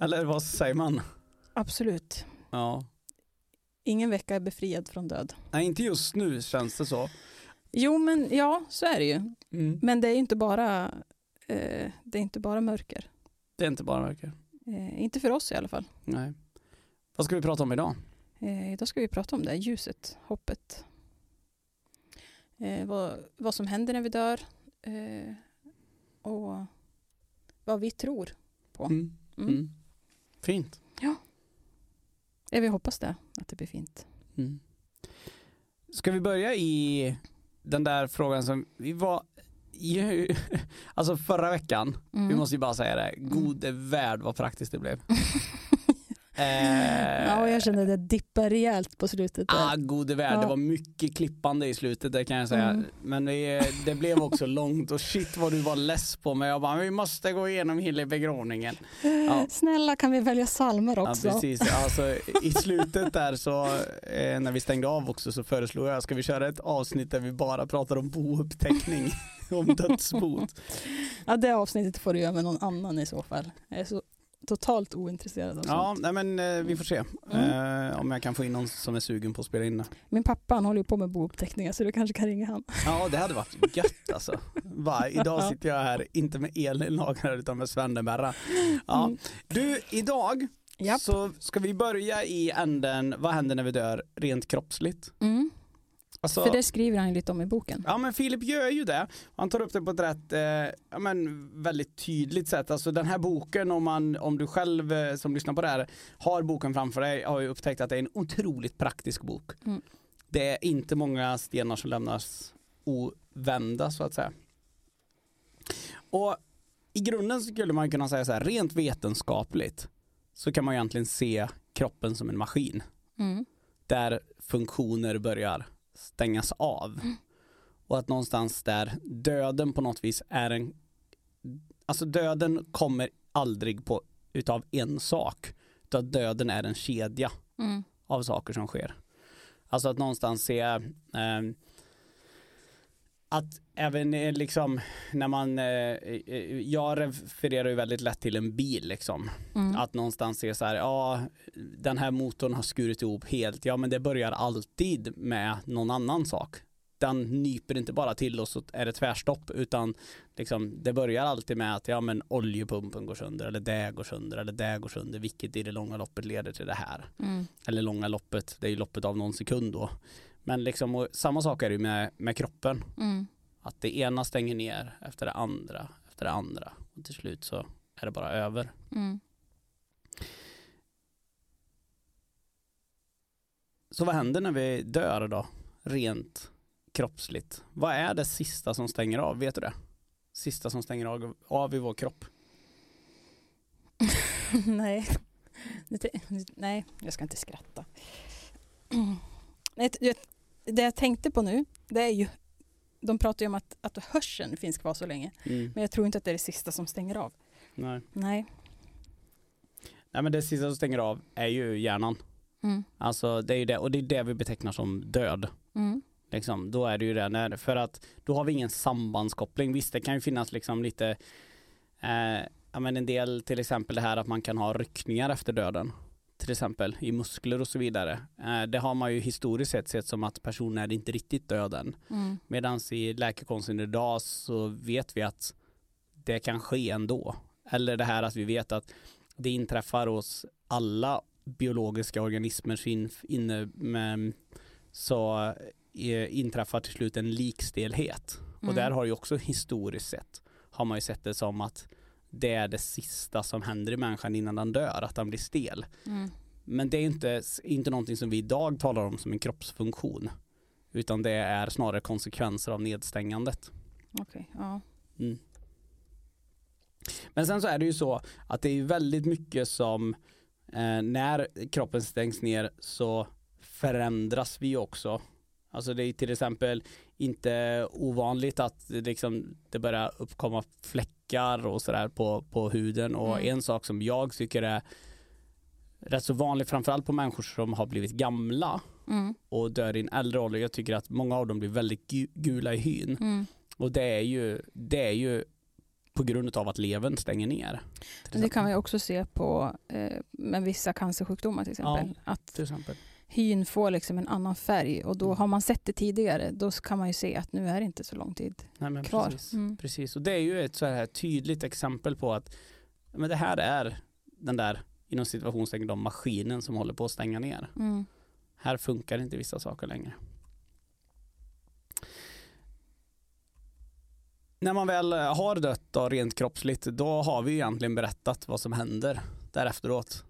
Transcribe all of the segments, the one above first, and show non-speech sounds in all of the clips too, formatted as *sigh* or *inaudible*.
Eller vad säger man? Absolut. Ja. Ingen vecka är befriad från död. Nej, inte just nu känns det så. Jo, men ja, så är det ju. Mm. Men det är inte bara, eh, det är inte bara mörker. Det är inte bara mörker. Eh, inte för oss i alla fall. Nej. Vad ska vi prata om idag? Eh, idag ska vi prata om det, ljuset, hoppet. Eh, vad, vad som händer när vi dör eh, och vad vi tror på. Mm. Mm. Mm. Fint. Jag vill hoppas det, att det blir fint. Mm. Ska vi börja i den där frågan som vi var i, *laughs* alltså förra veckan, Mm. vi måste ju bara säga det, gode värld vad praktiskt det blev. *laughs* eh, Ja, jag kände det dippa rejält på slutet. där. Ah, gode värld, Ja. det var mycket klippande i slutet det kan jag säga. Mm. Men det, det blev också långt och shit vad du var less på mig. Jag bara, vi måste gå igenom hela begravningen. Ja. *laughs* Snälla kan vi välja salmer Ja, också? precis. Alltså, I slutet där så, eh, när vi stängde av också så föreslog jag, ska vi köra ett avsnitt där vi bara pratar om bouppteckning, *laughs* om dödsbot. Ja, det avsnittet får du göra med någon annan i så fall. Jag är så totalt ointresserad av Ja, sånt. nej men eh, vi får se eh, om jag kan få in någon som är sugen på att spela in det. Min pappa han håller ju på med bouppteckningar så du kanske kan ringa han. Ja, det hade varit gött alltså. Va, idag sitter jag här, inte med Elin Lager utan med Svenneberra. Ja. Mm. Du, idag Japp. så ska vi börja i änden, vad händer när vi dör rent kroppsligt? Mm. Alltså, För det skriver han ju lite om i boken. Ja men Filip gör ju det. Han tar upp det på ett rätt, eh, ja, men väldigt tydligt sätt. Alltså den här boken om, man, om du själv eh, som lyssnar på det här har boken framför dig har ju upptäckt att det är en otroligt praktisk bok. Mm. Det är inte många stenar som lämnas ovända så att säga. Och i grunden skulle man kunna säga så här, rent vetenskapligt så kan man egentligen se kroppen som en maskin Mm. där funktioner börjar stängas av. Och att någonstans där döden på något vis är en Alltså döden kommer aldrig på utav en sak. Utan döden är en kedja Mm. av saker som sker. Alltså att någonstans se eh, att även eh, liksom när man, eh, eh, jag refererar ju väldigt lätt till en bil liksom. Mm. Att någonstans se så här, ja den här motorn har skurit ihop helt, ja men det börjar alltid med någon annan sak. Den nyper inte bara till och så är det tvärstopp utan liksom, det börjar alltid med att ja men oljepumpen går sönder eller det går sönder eller det går sönder vilket i det långa loppet leder till det här. Mm. Eller långa loppet, det är ju loppet av någon sekund då. Men liksom, samma sak är det med, med kroppen. Mm. Att det ena stänger ner efter det andra, efter det andra. Och till slut så är det bara över. Mm. Så vad händer när vi dör då? Rent kroppsligt. Vad är det sista som stänger av? Vet du det? Sista som stänger av, av i vår kropp. *laughs* nej. Nej, jag ska inte skratta. *clears throat* Nej, det- jag tänkte på nu, det är ju de pratar ju om att, att hörseln finns kvar så länge. Mm. Men jag tror inte att det är det sista som stänger av. Nej. Nej. Nej men det sista som stänger av är ju hjärnan. Mm. Alltså det är ju det, och det är det vi betecknar som död. Mm. Liksom, då är det ju det, när, för att då har vi ingen sambandskoppling. Visst det kan ju finnas liksom lite, eh, ja men en del till exempel det här att man kan ha ryckningar efter döden. Till exempel i muskler och så vidare. Eh, det har man ju historiskt sett sett som att personen är inte riktigt död än. Mm. Medan i läkekonsten idag så vet vi att det kan ske ändå. Eller det här att vi vet att det inträffar hos alla biologiska organismer in, inne med, så eh, inträffar till slut en likstelhet. Och Mm. där har ju också historiskt sett har man ju sett det som att det är det sista som händer i människan innan den dör, att den blir stel. Mm. Men det är inte, inte någonting som vi idag talar om som en kroppsfunktion. Utan det är snarare konsekvenser av nedstängandet. Okej, ja. Mm. Men sen så är det ju så att det är väldigt mycket som eh, när kroppen stängs ner så förändras vi också. Alltså det är till exempel inte ovanligt att det, liksom, det börjar uppkomma fläckar och sådär på, på huden och Mm. en sak som jag tycker är rätt så vanlig framförallt på människor som har blivit gamla Mm. och dör i en äldre ålder. Jag tycker att många av dem blir väldigt gu- gula i hyn Mm. och det är ju, det är ju på grund av att levern stänger ner. det kan vi också se på eh, med vissa cancersjukdomar till exempel. Att Till exempel. Hyn får liksom en annan färg och då Mm. har man sett det tidigare då kan man ju se att nu är det inte så lång tid Nej, kvar. Precis. Mm. precis. Och det är ju ett så här tydligt exempel på att men det här är den där inom situationstecken de maskinen som håller på att stänga ner. Mm. Här funkar inte vissa saker längre. När man väl har dött då, rent kroppsligt, då har vi egentligen berättat vad som händer därefteråt.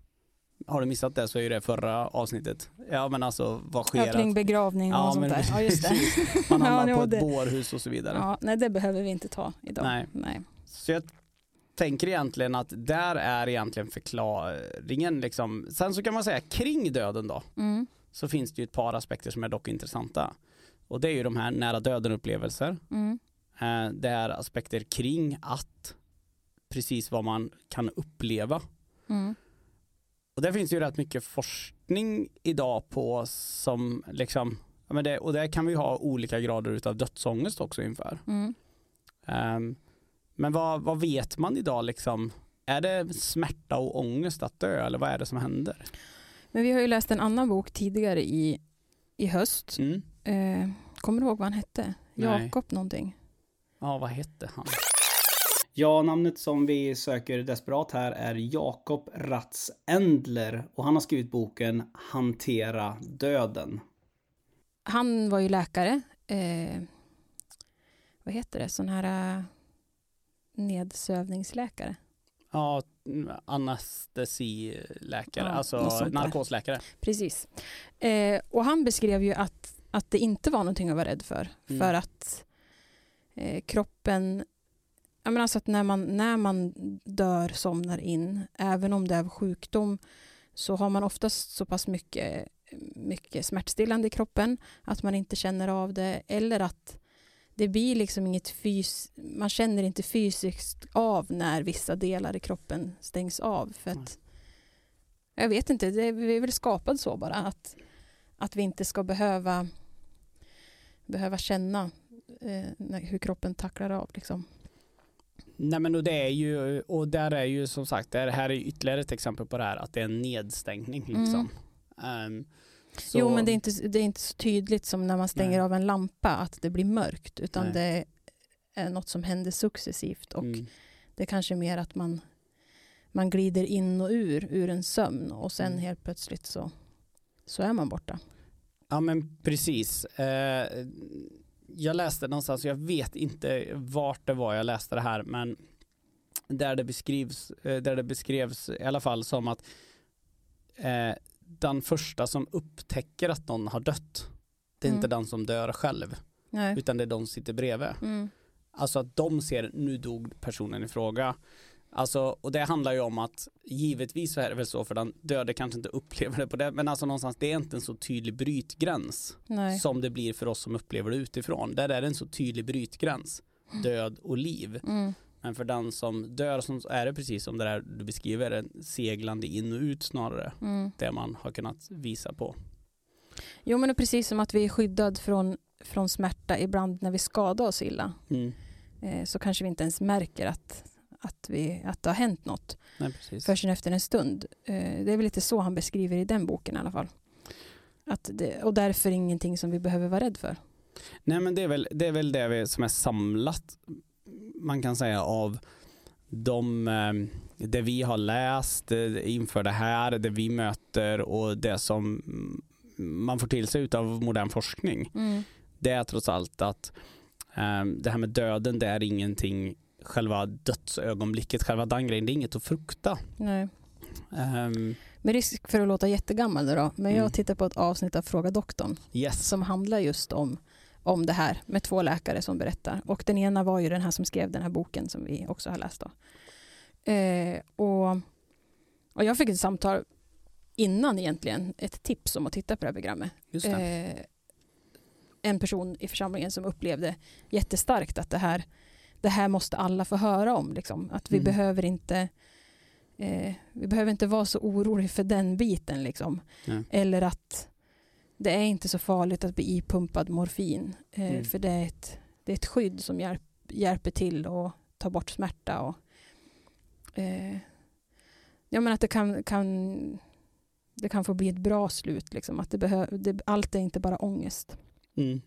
Har du missat det så är det förra avsnittet. Ja men alltså vad sker? Ja, kring begravning och Ja, sånt men där. Ja, *laughs* just det. man Ja, hamnar jo, på ett bårhus och så vidare. Ja, nej, det behöver vi inte ta idag. Nej. Nej. Så jag tänker egentligen att där är egentligen förklaringen liksom. Sen så kan man säga kring döden då Mm. så finns det ju ett par aspekter som är dock intressanta. Och det är ju de här nära döden upplevelser. Mm. Eh, Det är aspekter kring att precis vad man kan uppleva. Mm. Och där finns det ju rätt mycket forskning idag på som liksom, ja, men det, och där kan vi ha olika grader utav dödsångest också inför. Mm. Ehm, men vad, vad vet man idag liksom? Är det smärta och ångest att dö eller vad är det som händer? Men vi har ju läst en annan bok tidigare i, i höst. Mm. Eh, kommer du ihåg vad han hette? Jakob någonting. Ja, vad hette han? Ja, namnet som vi söker desperat här är Jakob Ratz Endler och han har skrivit boken Hantera döden. Han var ju läkare. Eh, vad heter det? Sån här eh, nedsövningsläkare. Ja, anestesiläkare, Ja, alltså narkosläkare. Precis. Eh, och han beskrev ju att, att det inte var någonting att vara rädd för. Mm. För att eh, kroppen, jag menar alltså att när man, när man dör, somnar in, även om det är sjukdom, så har man oftast så pass mycket, mycket smärtstillande i kroppen att man inte känner av det. Eller att det blir liksom inget fys man känner inte fysiskt av när vissa delar i kroppen stängs av. För att, jag vet inte, det är, vi är väl skapade så bara. Att, att vi inte ska behöva, behöva känna eh, hur kroppen tacklar av. Liksom. Nej men och det är ju, och där är ju som sagt, det här är ytterligare ett exempel på det här att det är en nedstängning liksom. Ehm, så- Mm. Jo, men det är, inte, det är inte så tydligt som när man stänger Nej. av en lampa att det blir mörkt. Utan Nej. det är något som händer successivt. Och Mm. det är kanske mer att man, man glider in och ur, ur en sömn. Och sen Mm. helt plötsligt så, så är man borta. Ja men precis. Eh, jag läste någonstans, jag vet inte vart det var jag läste det här, men där det beskrivs, eh, där det beskrevs i alla fall som att eh, den första som upptäcker att någon har dött, det är inte Mm. den som dör själv, Nej. utan det är de som sitter bredvid. Mm. Alltså att de ser, nu dog personen i fråga. Alltså, och det handlar ju om att givetvis så är det väl så för den döde kanske inte *laughs* upplever det på det, men alltså någonstans det är inte en så tydlig brytgräns Nej. som det blir för oss som upplever det utifrån. Där är det en så tydlig brytgräns, död och liv. Mm. Men för den som dör så är det precis som det där du beskriver, en seglande in och ut snarare, Mm. det man har kunnat visa på. Jo, men precis som att vi är skyddad från, från smärta ibland när vi skadar oss illa. Mm. Eh, så kanske vi inte ens märker att, att, vi, att det har hänt något Nej, förrän efter en stund. Eh, det är väl lite så han beskriver i den boken i alla fall. Att det, och därför ingenting som vi behöver vara rädd för. Nej men det är väl det, är väl det vi, som är samlat man kan säga av de, eh, det vi har läst eh, inför det här, det vi möter och det som man får till sig av modern forskning. Mm. Det är trots allt att det här med döden det är ingenting själva dödsögonblicket, själva den grejen, det är inget att frukta. Nej. Ehm, Med risk för att låta jättegammal nu då, men jag Mm. tittar på ett avsnitt av Fråga doktorn yes. som handlar just om, om det här med två läkare som berättar. Och den ena var ju den här som skrev den här boken som vi också har läst. Då. Eh, och, och jag fick ett samtal innan egentligen, ett tips om att titta på det här programmet. Eh, en person i församlingen som upplevde jättestarkt att det här, det här måste alla få höra om. Liksom. Att vi Mm. behöver inte eh, vi behöver inte vara så oroliga för den biten. Liksom. Eller att det är inte så farligt att bli ipumpad morfin. Eh, Mm. För det är, ett, det är ett skydd som hjälp, hjälper till att ta bort smärta. Och, eh, ja, men att det kan, kan, det kan få bli ett bra slut. Liksom. Att det behö, det, allt är inte bara ångest. Mm.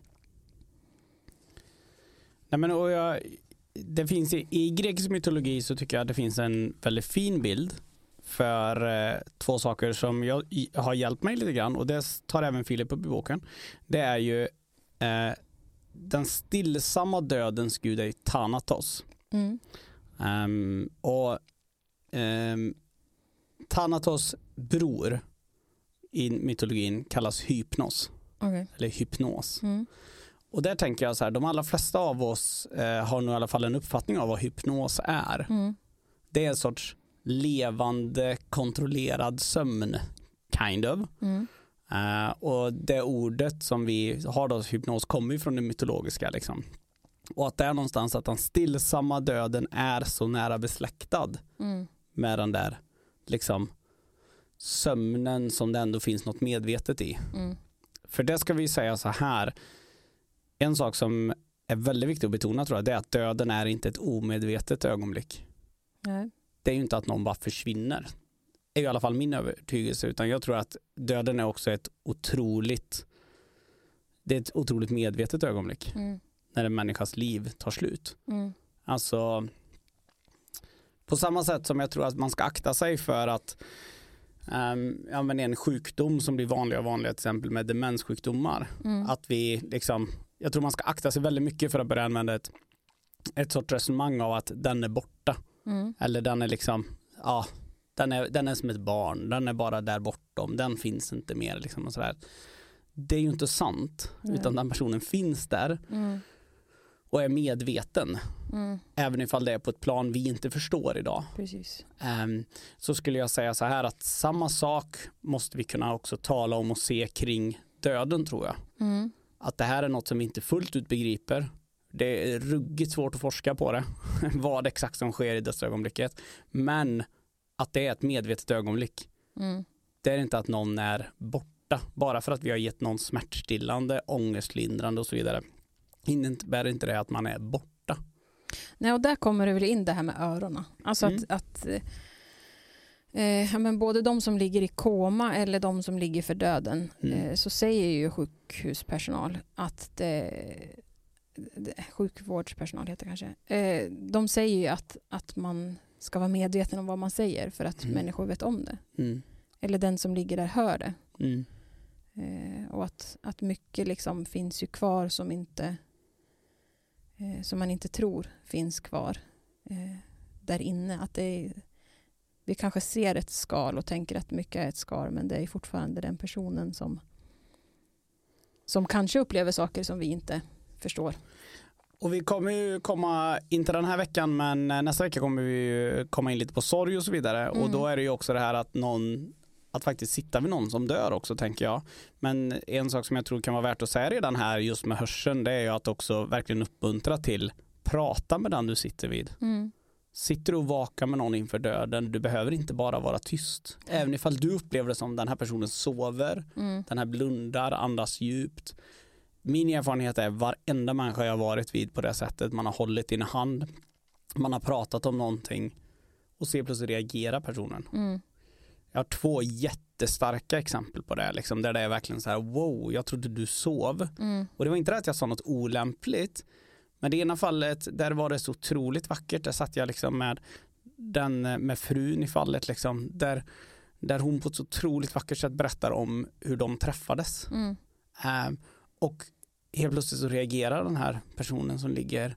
Nej, men, och jag, det finns i, I grekisk mytologi så tycker jag att det finns en väldigt fin bild för eh, två saker som jag, i, har hjälpt mig lite grann och det tar även Filip upp i boken. Det är ju eh, den stillsamma dödens gud är Thanatos. Mm. Ehm, och ehm, Thanatos bror i mytologin kallas Hypnos Okej. eller hypnos. Mm. Och där tänker jag så här, de allra flesta av oss eh, har nog i alla fall en uppfattning av vad hypnos är. Mm. Det är en sorts levande kontrollerad sömn, kind of. Mm. Eh, och det ordet som vi har då, hypnos, kommer ju från det mytologiska. Liksom. Och att det är någonstans att den stillsamma döden är så nära besläktad Mm. med den där liksom, sömnen som det ändå finns något medvetet i. Mm. För det ska vi säga så här. En sak som är väldigt viktig att betona tror jag, det är att döden är inte ett omedvetet ögonblick. Nej. Det är ju inte att någon bara försvinner. Det är i alla fall min övertygelse, utan jag tror att döden är också ett otroligt det är ett otroligt medvetet ögonblick Mm. när en människas liv tar slut. Mm. Alltså på samma sätt som jag tror att man ska akta sig för att um, ja, men en sjukdom som blir vanligare och vanligare till exempel med demenssjukdomar Mm. att vi liksom, jag tror man ska akta sig väldigt mycket för att börja använda ett, ett sorts resonemang av att den är borta. Mm. Eller den är liksom, ja, den är, den är som ett barn, den är bara där bortom, den finns inte mer. Liksom och sådär. Det är ju inte sant, Nej. utan den personen finns där Mm. och är medveten. Mm. Även ifall det är på ett plan vi inte förstår idag. Ehm, så skulle jag säga så här att samma sak måste vi kunna också tala om och se kring döden tror jag. Mm. Att det här är något som vi inte fullt ut begriper. Det är ruggigt svårt att forska på det, *laughs* vad exakt som sker i dödsögonblicket. Men att det är ett medvetet ögonblick. Mm. Det är inte att någon är borta, bara för att vi har gett någon smärtstillande, ångestlindrande och så vidare. Innebär inte det att man är borta. Nej, och där kommer det väl in det här med öronen. Alltså Mm. att, att eh, men både de som ligger i koma eller de som ligger för döden Mm. eh, så säger ju sjukhuspersonal att det, det, sjukvårdspersonal heter kanske. Eh, de säger ju att, att man ska vara medveten om vad man säger för att Mm. människor vet om det. Mm. Eller den som ligger där hör det. Mm. Eh, och att, att mycket liksom finns ju kvar som inte eh, som man inte tror finns kvar eh, där inne. Att det är, vi kanske ser ett skal och tänker att mycket är ett skal men det är fortfarande den personen som som kanske upplever saker som vi inte förstår. Och vi kommer ju komma, inte den här veckan, men eh, nästa vecka kommer vi komma in lite på sorg och så vidare. Och Mm. då är det ju också det här att någon, att faktiskt sitta vid någon som dör också tänker jag. Men en sak som jag tror kan vara värt att säga redan här just med hörseln, det är ju att också verkligen uppmuntra till prata med den du sitter vid. Sitter du och vakar med någon inför döden, du behöver inte bara vara tyst. Även ifall du upplever det som den här personen sover, Mm. den här blundar, andas djupt. Min erfarenhet är varenda människa jag har varit vid på det sättet, man har hållit i en hand, man har pratat om någonting och ser plötsligt reagerar personen. Mm. Jag har två jättestarka exempel på det, liksom, där det är verkligen så här wow, jag trodde du sov. Mm. Och det var inte det att jag sa något olämpligt, men det ena fallet, där var det så otroligt vackert, där satt jag liksom med den med frun i fallet, liksom, där, där hon på ett så otroligt vackert sätt berättar om hur de träffades. Mm. Eh, och helt plötsligt så reagerar den här personen som ligger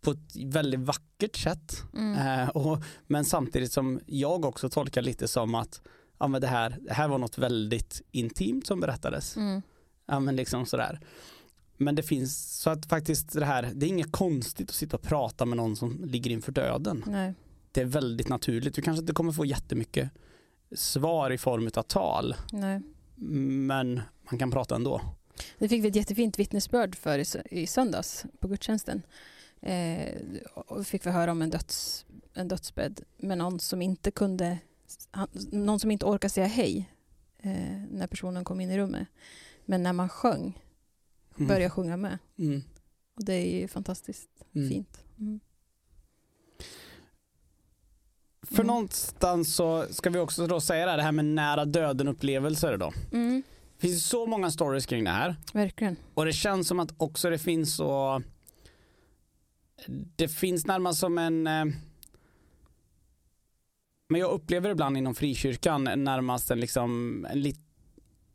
på ett väldigt vackert sätt. Mm. Eh, och, men samtidigt som jag också tolkar lite som att ja, men det, här, det här var något väldigt intimt som berättades. Mm. Ja, men liksom sådär. Men det finns så att faktiskt det här, det är inget konstigt att sitta och prata med någon som ligger inför döden. Nej. det är väldigt naturligt. Du kanske inte kommer få jättemycket svar i form av tal, Nej. men man kan prata ändå. Det fick vi ett jättefint vittnesbörd för i, sö- i söndags på gudstjänsten. Eh, och fick vi höra om en, döds, en dödsbädd med någon som inte kunde, han, någon som inte orkade säga hej eh, när personen kom in i rummet. Men när man sjöng, Mm. började sjunga med. Mm. Och det är ju fantastiskt Mm. fint. Mm. För Mm. någonstans så ska vi också då säga det här, det här med nära döden upplevelser då. Det finns så många stories kring det här. verkligen. Och det känns som att också det finns så Det finns närmast som en eh, Men jag upplever ibland inom frikyrkan närmast en liksom en lit,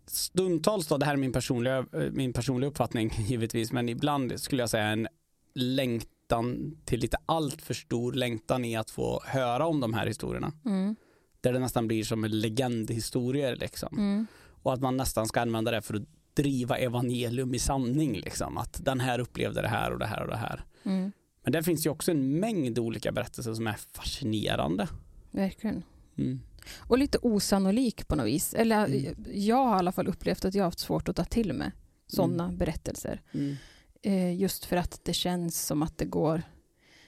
Stundtals då, det här är min personliga, eh, min personliga uppfattning *laughs* givetvis men ibland skulle jag säga en längtan till lite allt för stor längtan i att få höra om de här historierna. Mm, Där det nästan blir som en legendhistorier liksom. mm, Och att man nästan ska använda det för att driva evangelium i sanning. Liksom. Att den här upplevde det här och det här och det här. mm, Men det finns ju också en mängd olika berättelser som är fascinerande. verkligen. Mm. Och lite osannolik på något vis. Eller Mm. jag har i alla fall upplevt att jag har haft svårt att ta till mig sådana berättelser. Mm. Eh, just för att det känns som att det går,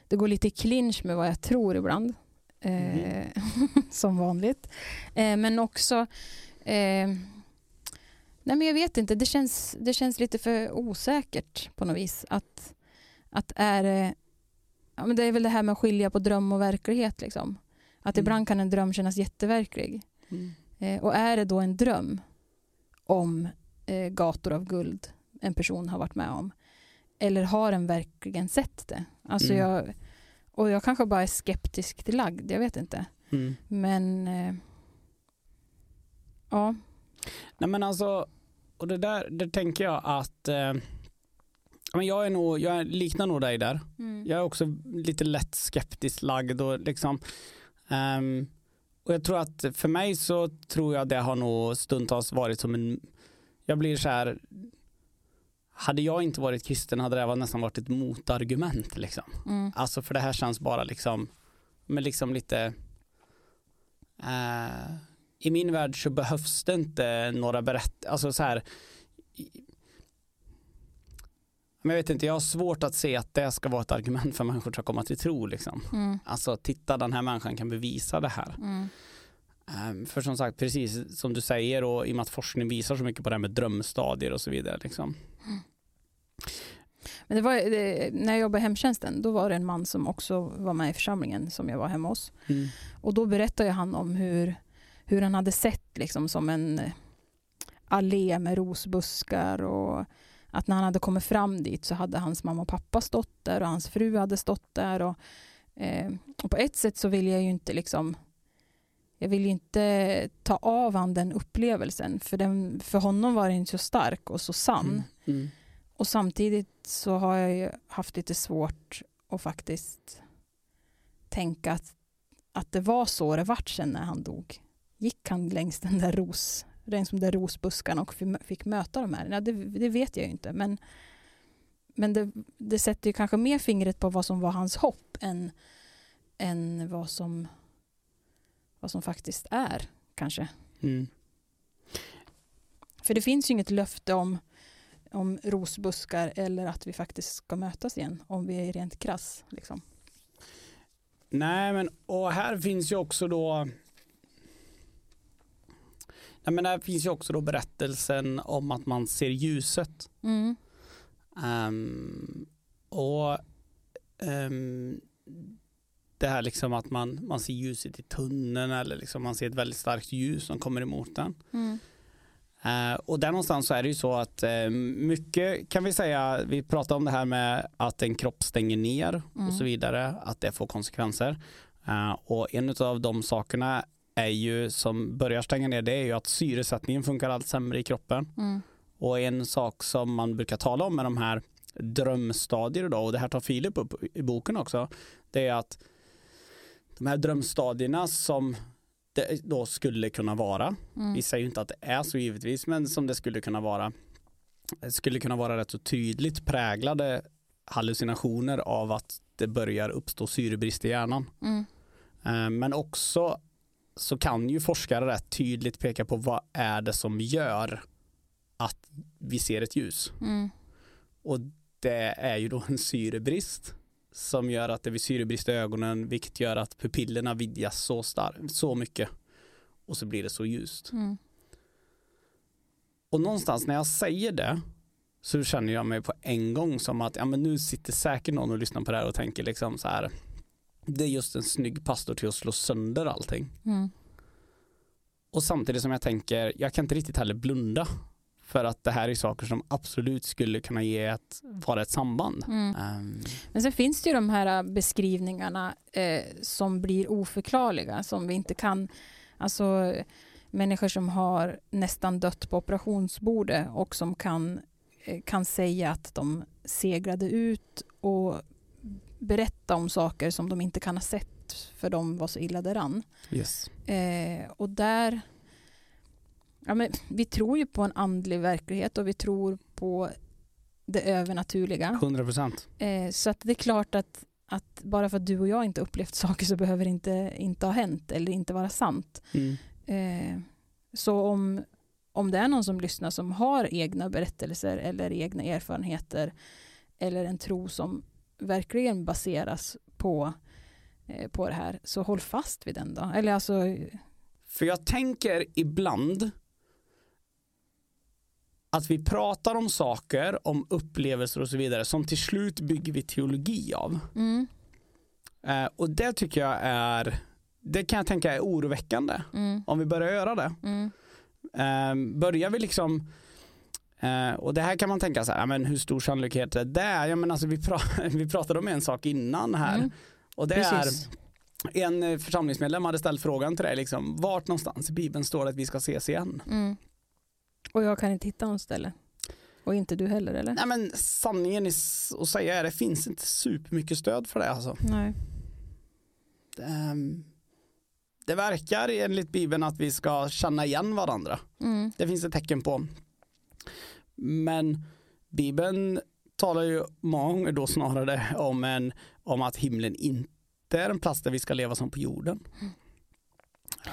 det går lite i clinch med vad jag tror ibland. Eh, *laughs* som vanligt. Eh, men också, eh, nej men jag vet inte, det känns, det känns lite för osäkert på något vis. Att, att är ja men det är väl det här med att skilja på dröm och verklighet liksom. Att Mm. ibland kan en dröm kännas jätteverklig. Mm. Eh, och är det då en dröm om eh, gator av guld en person har varit med om? Eller har den verkligen sett det? Alltså Mm. jag, och jag kanske bara är skeptisk till lagd, jag vet inte. Mm. Men eh, ja, Nej men alltså, och det där, det tänker jag att eh, men jag är nog, jag liknar nog dig där. Jag är också lite lätt skeptiskt lagd och liksom ehm, och jag tror att för mig så tror jag det har nog stundtals varit som en jag blir så här hade jag inte varit kristen hade det här nästan varit ett motargument liksom. mm, Alltså för det här känns bara liksom men liksom lite eh, i min värld så behövs det inte några berättelser, alltså så här men jag vet inte, jag har svårt att se att det ska vara ett argument för människor att komma till tro liksom. mm, Alltså titta den här människan kan bevisa det här. mm, Ehm, För som sagt, precis som du säger och i och med att forskning visar så mycket på det här med drömstadier och så vidare. Liksom. Men det var, det, när jag jobbade i hemtjänsten, då var det en man som också var med i församlingen som jag var hemma hos. Och då berättade han om hur, hur han hade sett liksom som en eh, allé med rosbuskar och att när han hade kommit fram dit så hade hans mamma och pappa stått där och hans fru hade stått där. Och, eh, och på ett sätt så vill jag ju inte liksom jag vill inte ta av han den upplevelsen för, den, för honom var den så stark och så sann. Mm. Mm. Och samtidigt så har jag ju haft lite svårt att faktiskt tänka att, att det var så det vart sen när han dog. Gick han längs den där, ros, där rosbuskarna och fi- fick möta de här? Ja, det, det vet jag ju inte. Men, men det, det sätter ju kanske mer fingret på vad som var hans hopp än, än vad, som, vad som faktiskt är, kanske. Mm. För det finns ju inget löfte om, om rosbuskar eller att vi faktiskt ska mötas igen om vi är rent krass. Liksom. Nej men och här finns ju också då Nej, men här finns ju också då berättelsen om att man ser ljuset. Mm. Ehm, och ehm, det här liksom att man, man ser ljuset i tunneln eller liksom man ser ett väldigt starkt ljus som kommer emot den. Mm. Eh, och där någonstans så är det ju så att eh, mycket kan vi säga, vi pratar om det här med att en kropp stänger ner Mm. och så vidare, att det får konsekvenser. Eh, och en av de sakerna är ju som börjar stänga ner det är ju att syresättningen funkar allt sämre i kroppen. Mm. Och en sak som man brukar tala om med de här drömstadier då, och det här tar Filip upp i boken också, det är att de här drömstadierna som det då skulle kunna vara, Mm. vi säger ju inte att det är så givetvis, men som det skulle kunna vara, skulle kunna vara rätt så tydligt präglade hallucinationer av att det börjar uppstå syrebrist i hjärnan. Mm. Eh, Men också så kan ju forskare rätt tydligt peka på vad är det som gör att vi ser ett ljus. Mm. Och det är ju då en syrebrist som gör att det blir syrebrist i ögonen vilket gör att pupillerna vidgas så, star- så mycket och så blir det så ljust. Mm. Och någonstans när jag säger det så känner jag mig på en gång som att ja, men nu sitter säkert någon och lyssnar på det här och tänker liksom så här det är just en snygg pastor till att slå sönder allting. Mm. Och samtidigt som jag tänker, jag kan inte riktigt heller blunda för att det här är saker som absolut skulle kunna ge ett, vara ett samband. Mm. Ehm, Men sen finns det ju de här beskrivningarna eh, som blir oförklarliga, som vi inte kan, alltså människor som har nästan dött på operationsbordet och som kan, eh, kan säga att de seglade ut och berätta om saker som de inte kan ha sett för de var så illa däran. yes. Eh, och där, ja, men vi tror ju på en andlig verklighet och vi tror på det övernaturliga. 100 procent. Eh, så att det är klart att, att bara för att du och jag inte upplevt saker så behöver det inte, inte ha hänt eller inte vara sant. Mm. Eh, så om, om det är någon som lyssnar som har egna berättelser eller egna erfarenheter eller en tro som verkligen baseras på, eh, på det här så håll fast vid den då. Eller alltså, För jag tänker ibland att vi pratar om saker, om upplevelser och så vidare som till slut bygger vi teologi av. mm, Eh, och det tycker jag är, det kan jag tänka är oroväckande mm, om vi börjar göra det. mm, Eh, börjar vi liksom eh, och det här kan man tänka så här, men hur stor sannolikhet är det? Ja, men alltså, vi, pra- *laughs* vi pratade om en sak innan här mm, och det precis. är en eh, församlingsmedlem hade ställt frågan till dig, liksom, vart någonstans i Bibeln står det att vi ska ses igen? Mm. Och jag kan inte hitta något ställe. Och inte du heller eller? Nej men sanningen s- att säga är det finns inte supermycket stöd för det alltså. Nej. Ehm, Det verkar enligt Bibeln att vi ska känna igen varandra. Mm. Det finns ett tecken på. Men Bibeln talar ju många gånger då snarare om, en, om att himlen inte är en plats där vi ska leva som på jorden.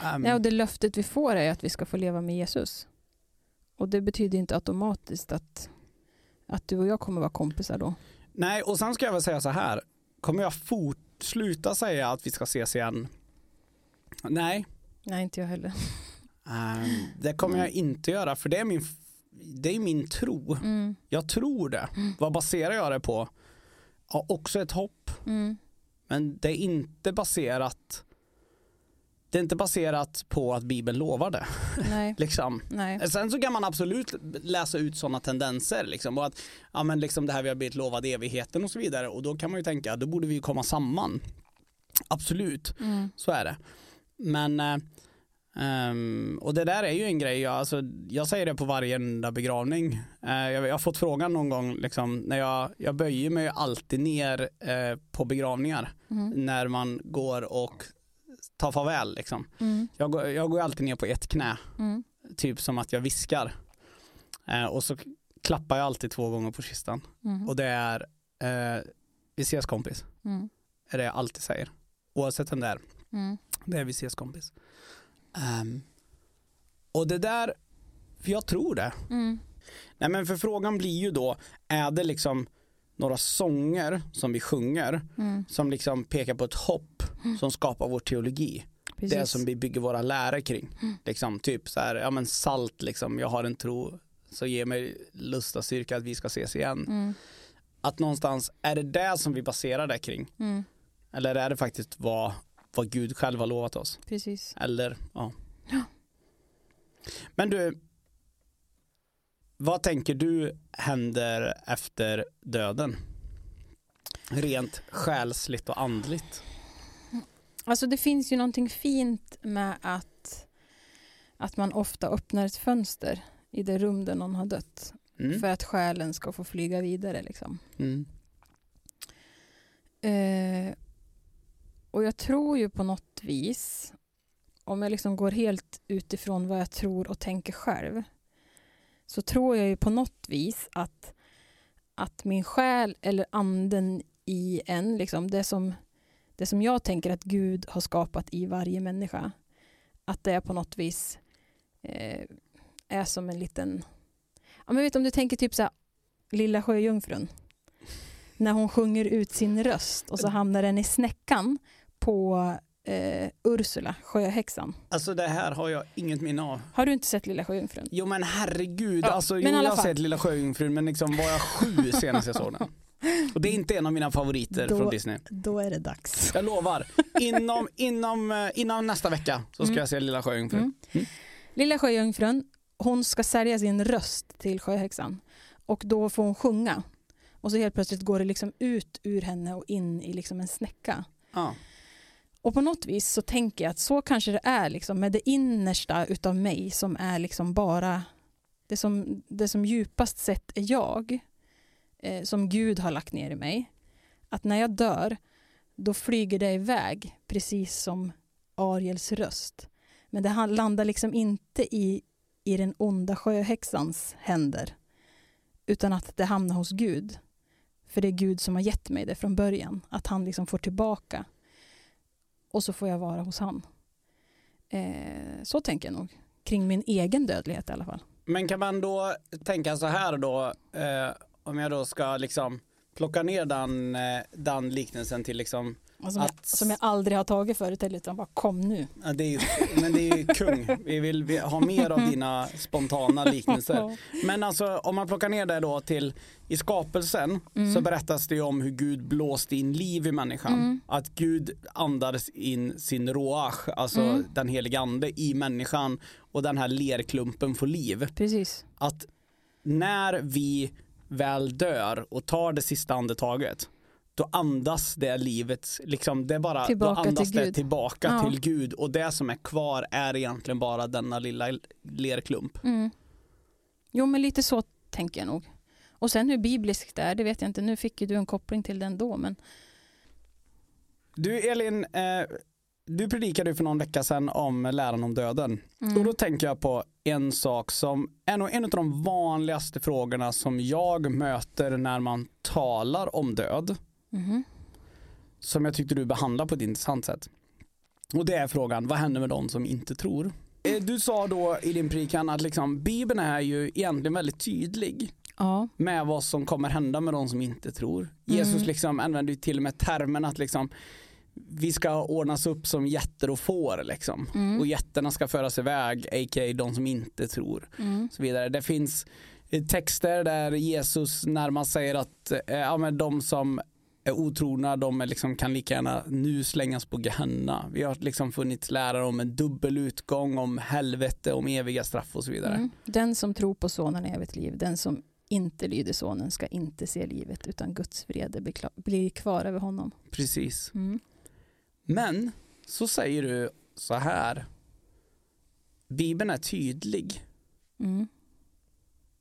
Ehm, Ja, och det löftet vi får är att vi ska få leva med Jesus. Och det betyder inte automatiskt att, att du och jag kommer vara kompisar då. Nej, och sen ska jag väl säga så här. Kommer jag fort sluta säga att vi ska ses igen? Nej, Nej, inte jag heller. ehm, det kommer jag inte göra för det är min, det är min tro. Mm. Jag tror det. Vad baserar jag det på? Ja, också ett hopp. Mm. Men det är inte baserat det är inte baserat på att Bibeln lovar det. Nej, *laughs* Liksom. nej. Sen så kan man absolut läsa ut sådana tendenser. Liksom, och att ja, men liksom det här vi har blivit lovad evigheten och så vidare. Och då kan man ju tänka, då borde vi komma samman. Absolut, Mm. så är det. Men ehm, och det där är ju en grej, jag, alltså, jag säger det på varje enda begravning. Eh, jag, jag har fått frågan någon gång, liksom, när jag, jag böjer mig alltid ner eh, på begravningar Mm. när man går och tar farväl. Liksom. Mm. Jag, går, jag går alltid ner på ett knä, Mm. typ som att jag viskar. Eh, och så klappar jag alltid två gånger på kistan. Mm. Och det är, vi ses kompis, Mm. är det jag alltid säger. Oavsett vem det är. Mm. Det är vi ses kompis. Ehm, och det där, jag tror det. Mm. Nej men för frågan blir ju då, är det liksom några sånger som vi sjunger Mm. som liksom pekar på ett hopp som skapar vår teologi. Precis. Det som vi bygger våra läror kring. Liksom typ så här, ja men salt liksom, jag har en tro så ger mig lust och styrka att vi ska ses igen. Mm. Att någonstans, är det det som vi baserar det kring? Mm. Eller är det faktiskt vad, vad Gud själv har lovat oss? Precis. Eller, ja. Ja. Men du, vad tänker du händer efter döden? Rent själsligt och andligt. Alltså det finns ju någonting fint med att, att man ofta öppnar ett fönster i det rum där någon har dött. Mm. För att själen ska få flyga vidare. Liksom. Mm. Eh, och jag tror ju på något vis, om jag liksom går helt utifrån vad jag tror och tänker själv, så tror jag ju på något vis att, att min själ eller anden i en, liksom, det, som, det som jag tänker att Gud har skapat i varje människa, att det är på något vis eh, är som en liten, ja men vet om du tänker typ så här, Lilla sjöjungfrun, när hon sjunger ut sin röst och så hamnar den i snäckan på eh, Ursula, sjöhäxan. Alltså det här har jag inget minne av. Har du inte sett Lilla sjöjungfrun? Jo men herregud, Ja, alltså, men jo, jag har sett Lilla Sjöjungfrun men liksom var jag sju senast jag såg den. Och det är inte en av mina favoriter Då- från Disney. Då är det dags. Jag lovar, inom, inom, eh, innan nästa vecka så ska Mm. jag se Lilla Sjöjungfrun. Mm. Lilla sjöjungfrun, hon ska sälja sin röst till sjöhäxan och då får hon sjunga. Och så helt plötsligt går det liksom ut ur henne och in i liksom en snäcka. Ja. Och på något vis så tänker jag att så kanske det är liksom med det innersta utav mig som är liksom bara det som, det som djupast sett är jag, eh, som Gud har lagt ner i mig. Att när jag dör, då flyger det iväg precis som Ariels röst. Men det landar liksom inte i, i den onda sjöhäxans händer, utan att det hamnar hos Gud. För det är Gud som har gett mig det från början, att han liksom får tillbaka och så får jag vara hos han. Eh, så tänker jag nog kring min egen dödlighet i alla fall. Men kan man då tänka så här då, eh, om jag då ska liksom plocka ner den, eh, den liknelsen till liksom, och som, jag, Att- som jag aldrig har tagit förut heller, utan bara kom nu. ja, det är ju, men det är ju kung, vi vill vi ha mer av dina spontana *laughs* liknelser. Men alltså om man plockar ner det då till i skapelsen Mm. så berättas det ju om hur Gud blåste in liv i människan. Mm. Att Gud andades in sin roach, alltså Mm. den heliga ande i människan och den här lerklumpen får liv. Precis. Att när vi väl dör och tar det sista andetaget då andas det livet, liksom det bara, Tillbaka då andas till det Gud. tillbaka Ja. till Gud och det som är kvar är egentligen bara denna lilla lerklump. Mm. Jo, men lite så tänker jag nog. Och sen hur bibliskt det är, det vet jag inte. Nu fick ju du en koppling till den då, men Du Elin, eh, du predikade ju för någon vecka sedan om läran om döden. mm. Och då tänker jag på en sak som är nog en av de vanligaste frågorna som jag möter när man talar om död. Mhm. Som jag tyckte du behandlar på ett intressant sätt. Och det är frågan, vad händer med de som inte tror? Eh, Du sa då i din predikan att liksom, Bibeln är ju egentligen väldigt tydlig Ja. med vad som kommer hända med de som inte tror. Jesus Mm. liksom använder ju till och med termen att liksom, vi ska ordnas upp som jätter och får liksom. Mm. Och jätterna ska föras iväg, a.k.a. de som inte tror. Mm. Så vidare. Det finns eh, texter där Jesus närmast säger att eh, ja, men de som är otrogna de är liksom, kan lika gärna nu slängas på Gehenna. Vi har liksom funnits lärare om en dubbel utgång, om helvete, om eviga straff och så vidare. Mm. Den som tror på sonen i evigt liv, den som inte lyder sonen ska inte se livet utan Guds vrede blir kvar över honom. Precis. Mm. Men så säger du så här. Bibeln är tydlig, Mm.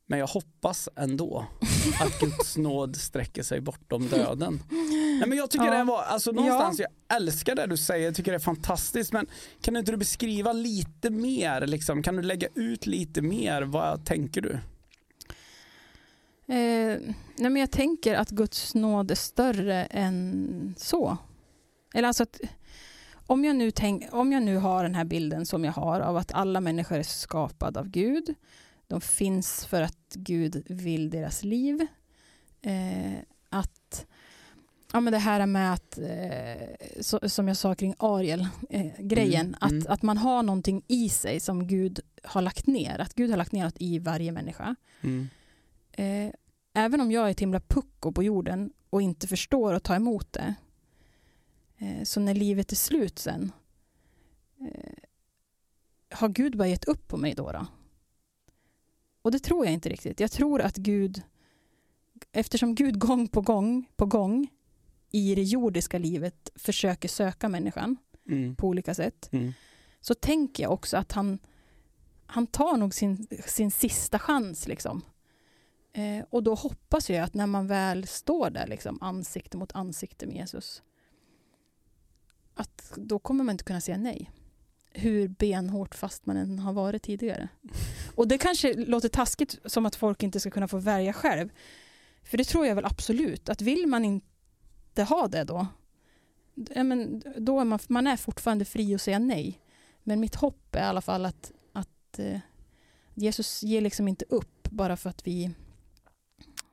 Men jag hoppas ändå att *laughs* Guds nåd sträcker sig bortom döden. Nej, men jag tycker Ja. det var, alltså någonstans, jag älskar det du säger, jag tycker det är fantastiskt, men kan inte du beskriva lite mer, liksom? kan du lägga ut lite mer, vad tänker du? Eh, nej men jag tänker att Guds nåd är större än så. Eller alltså att om jag, nu tänk, om jag nu har den här bilden som jag har av att alla människor är skapade av Gud. De finns för att Gud vill deras liv. Eh, att ja, men det här med att, eh, så, som jag sa kring Ariel, eh, grejen, Mm, att, mm. att man har någonting i sig som Gud har lagt ner. Att Gud har lagt ner något i varje människa. Eh, även om jag är ett himla pucko på jorden och inte förstår att ta emot det, eh, så när livet är slut sen, eh, har Gud bara gett upp på mig då, då? Och det tror jag inte riktigt. Jag tror att Gud, eftersom Gud gång på gång på gång i det jordiska livet försöker söka människan Mm. på olika sätt, Mm. så tänker jag också att han, han tar nog sin, sin sista chans. Liksom. Eh, och då hoppas jag att när man väl står där liksom, ansikte mot ansikte med Jesus, att då kommer man inte kunna säga nej. Hur benhårt fast man än har varit tidigare. *laughs* Och det kanske låter taskigt som att folk inte ska kunna få välja själv. För det tror jag väl absolut, att vill man inte ha det då, ja, men då är man, man är fortfarande fri att säga nej. Men mitt hopp är i alla fall att, att eh, Jesus ger liksom inte upp bara för att vi,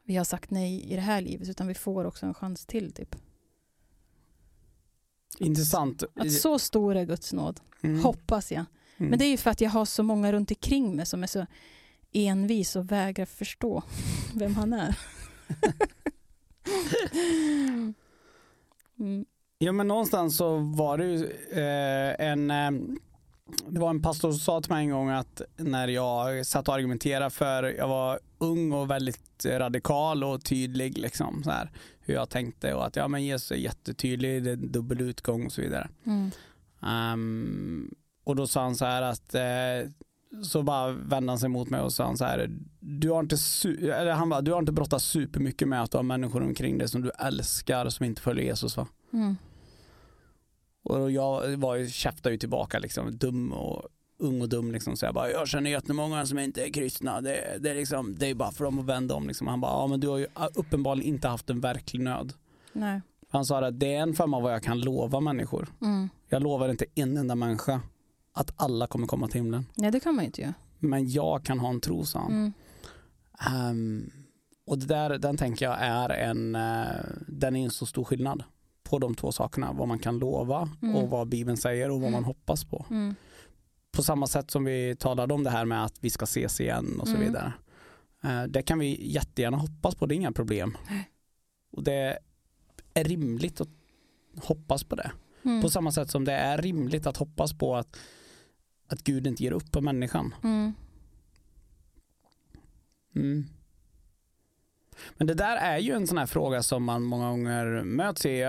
vi har sagt nej i det här livet, utan vi får också en chans till. Typ. Intressant. Att så stor är Guds nåd, Mm. hoppas jag. Mm. Men det är ju för att jag har så många runt omkring mig som är så envis och vägrar förstå *laughs* vem han är. *laughs* mm. Ja men någonstans så var det ju eh, en eh, det var en pastor som sa till mig en gång att när jag satt och argumenterade för, jag var ung och väldigt radikal och tydlig liksom så här, hur jag tänkte och att ja men Jesus är jättetydlig, det är dubbel utgång och så vidare. Mm. Ehm, och då sa han så här att eh, så bara vände han sig mot mig och sa han så här du har inte, eller han bara, du har inte brottats supermycket med att du har människor omkring dig som du älskar som inte följer Jesus va? Mm. Och jag var ju, käftade ju tillbaka liksom, dum och ung och dum liksom. Så jag bara, jag känner jättemånga som inte är kristna. Det, det, är, liksom, det är bara för dem att vända om. Liksom. Han bara, ja men du har ju uppenbarligen inte haft en verklig nöd. Nej. Han sa att det är en form av vad jag kan lova människor. Mm. Jag lovar inte en enda människa att alla kommer komma till himlen. Nej, det kan man ju inte göra. Men jag kan ha en tro, sa han. Mm. Ehm, och det där, den tänker jag är en, eh, den är en så stor skillnad på de två sakerna. Vad man kan lova Mm. och vad Bibeln säger och vad man Mm. hoppas på. Mm. På samma sätt som vi talade om det här med att vi ska ses igen och så Mm. vidare. Eh, det kan vi jättegärna hoppas på, det är inga problem. Och det är rimligt att hoppas på det. Mm. På samma sätt som det är rimligt att hoppas på att, att Gud inte ger upp på människan. Mm. Mm. Men det där är ju en sån här fråga som man många gånger möts i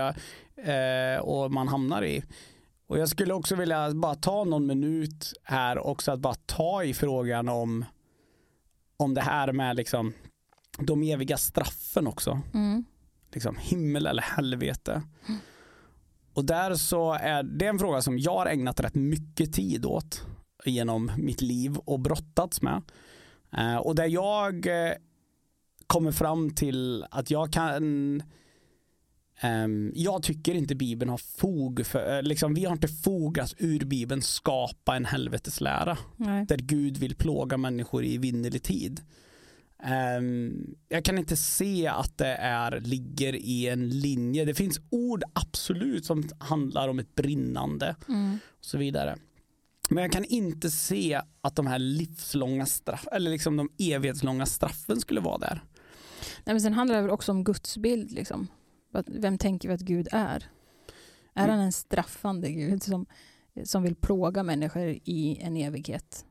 eh, och man hamnar i. Och jag skulle också vilja bara ta någon minut här också att bara ta i frågan om, om det här med liksom de eviga straffen också. Mm. Liksom himmel eller helvete. Och där så är det en fråga som jag har ägnat rätt mycket tid åt genom mitt liv och brottats med. Eh, och där jag eh, kommer fram till att jag kan ehm, jag tycker inte Bibeln har fog för, eh, liksom, vi har inte fog att ur Bibeln skapa en helveteslära Nej. där Gud vill plåga människor i vinnerlig tid. Ehm, jag kan inte se att det är, ligger i en linje. Det finns ord absolut som handlar om ett brinnande Mm. och så vidare. Men jag kan inte se att de här livslånga straff, eller liksom de evighetslånga straffen skulle vara där. Nej, men sen handlar det väl också om Guds bild. Liksom. Vem tänker vi att Gud är? Är Mm. han en straffande Gud som, som vill plåga människor i en evighet?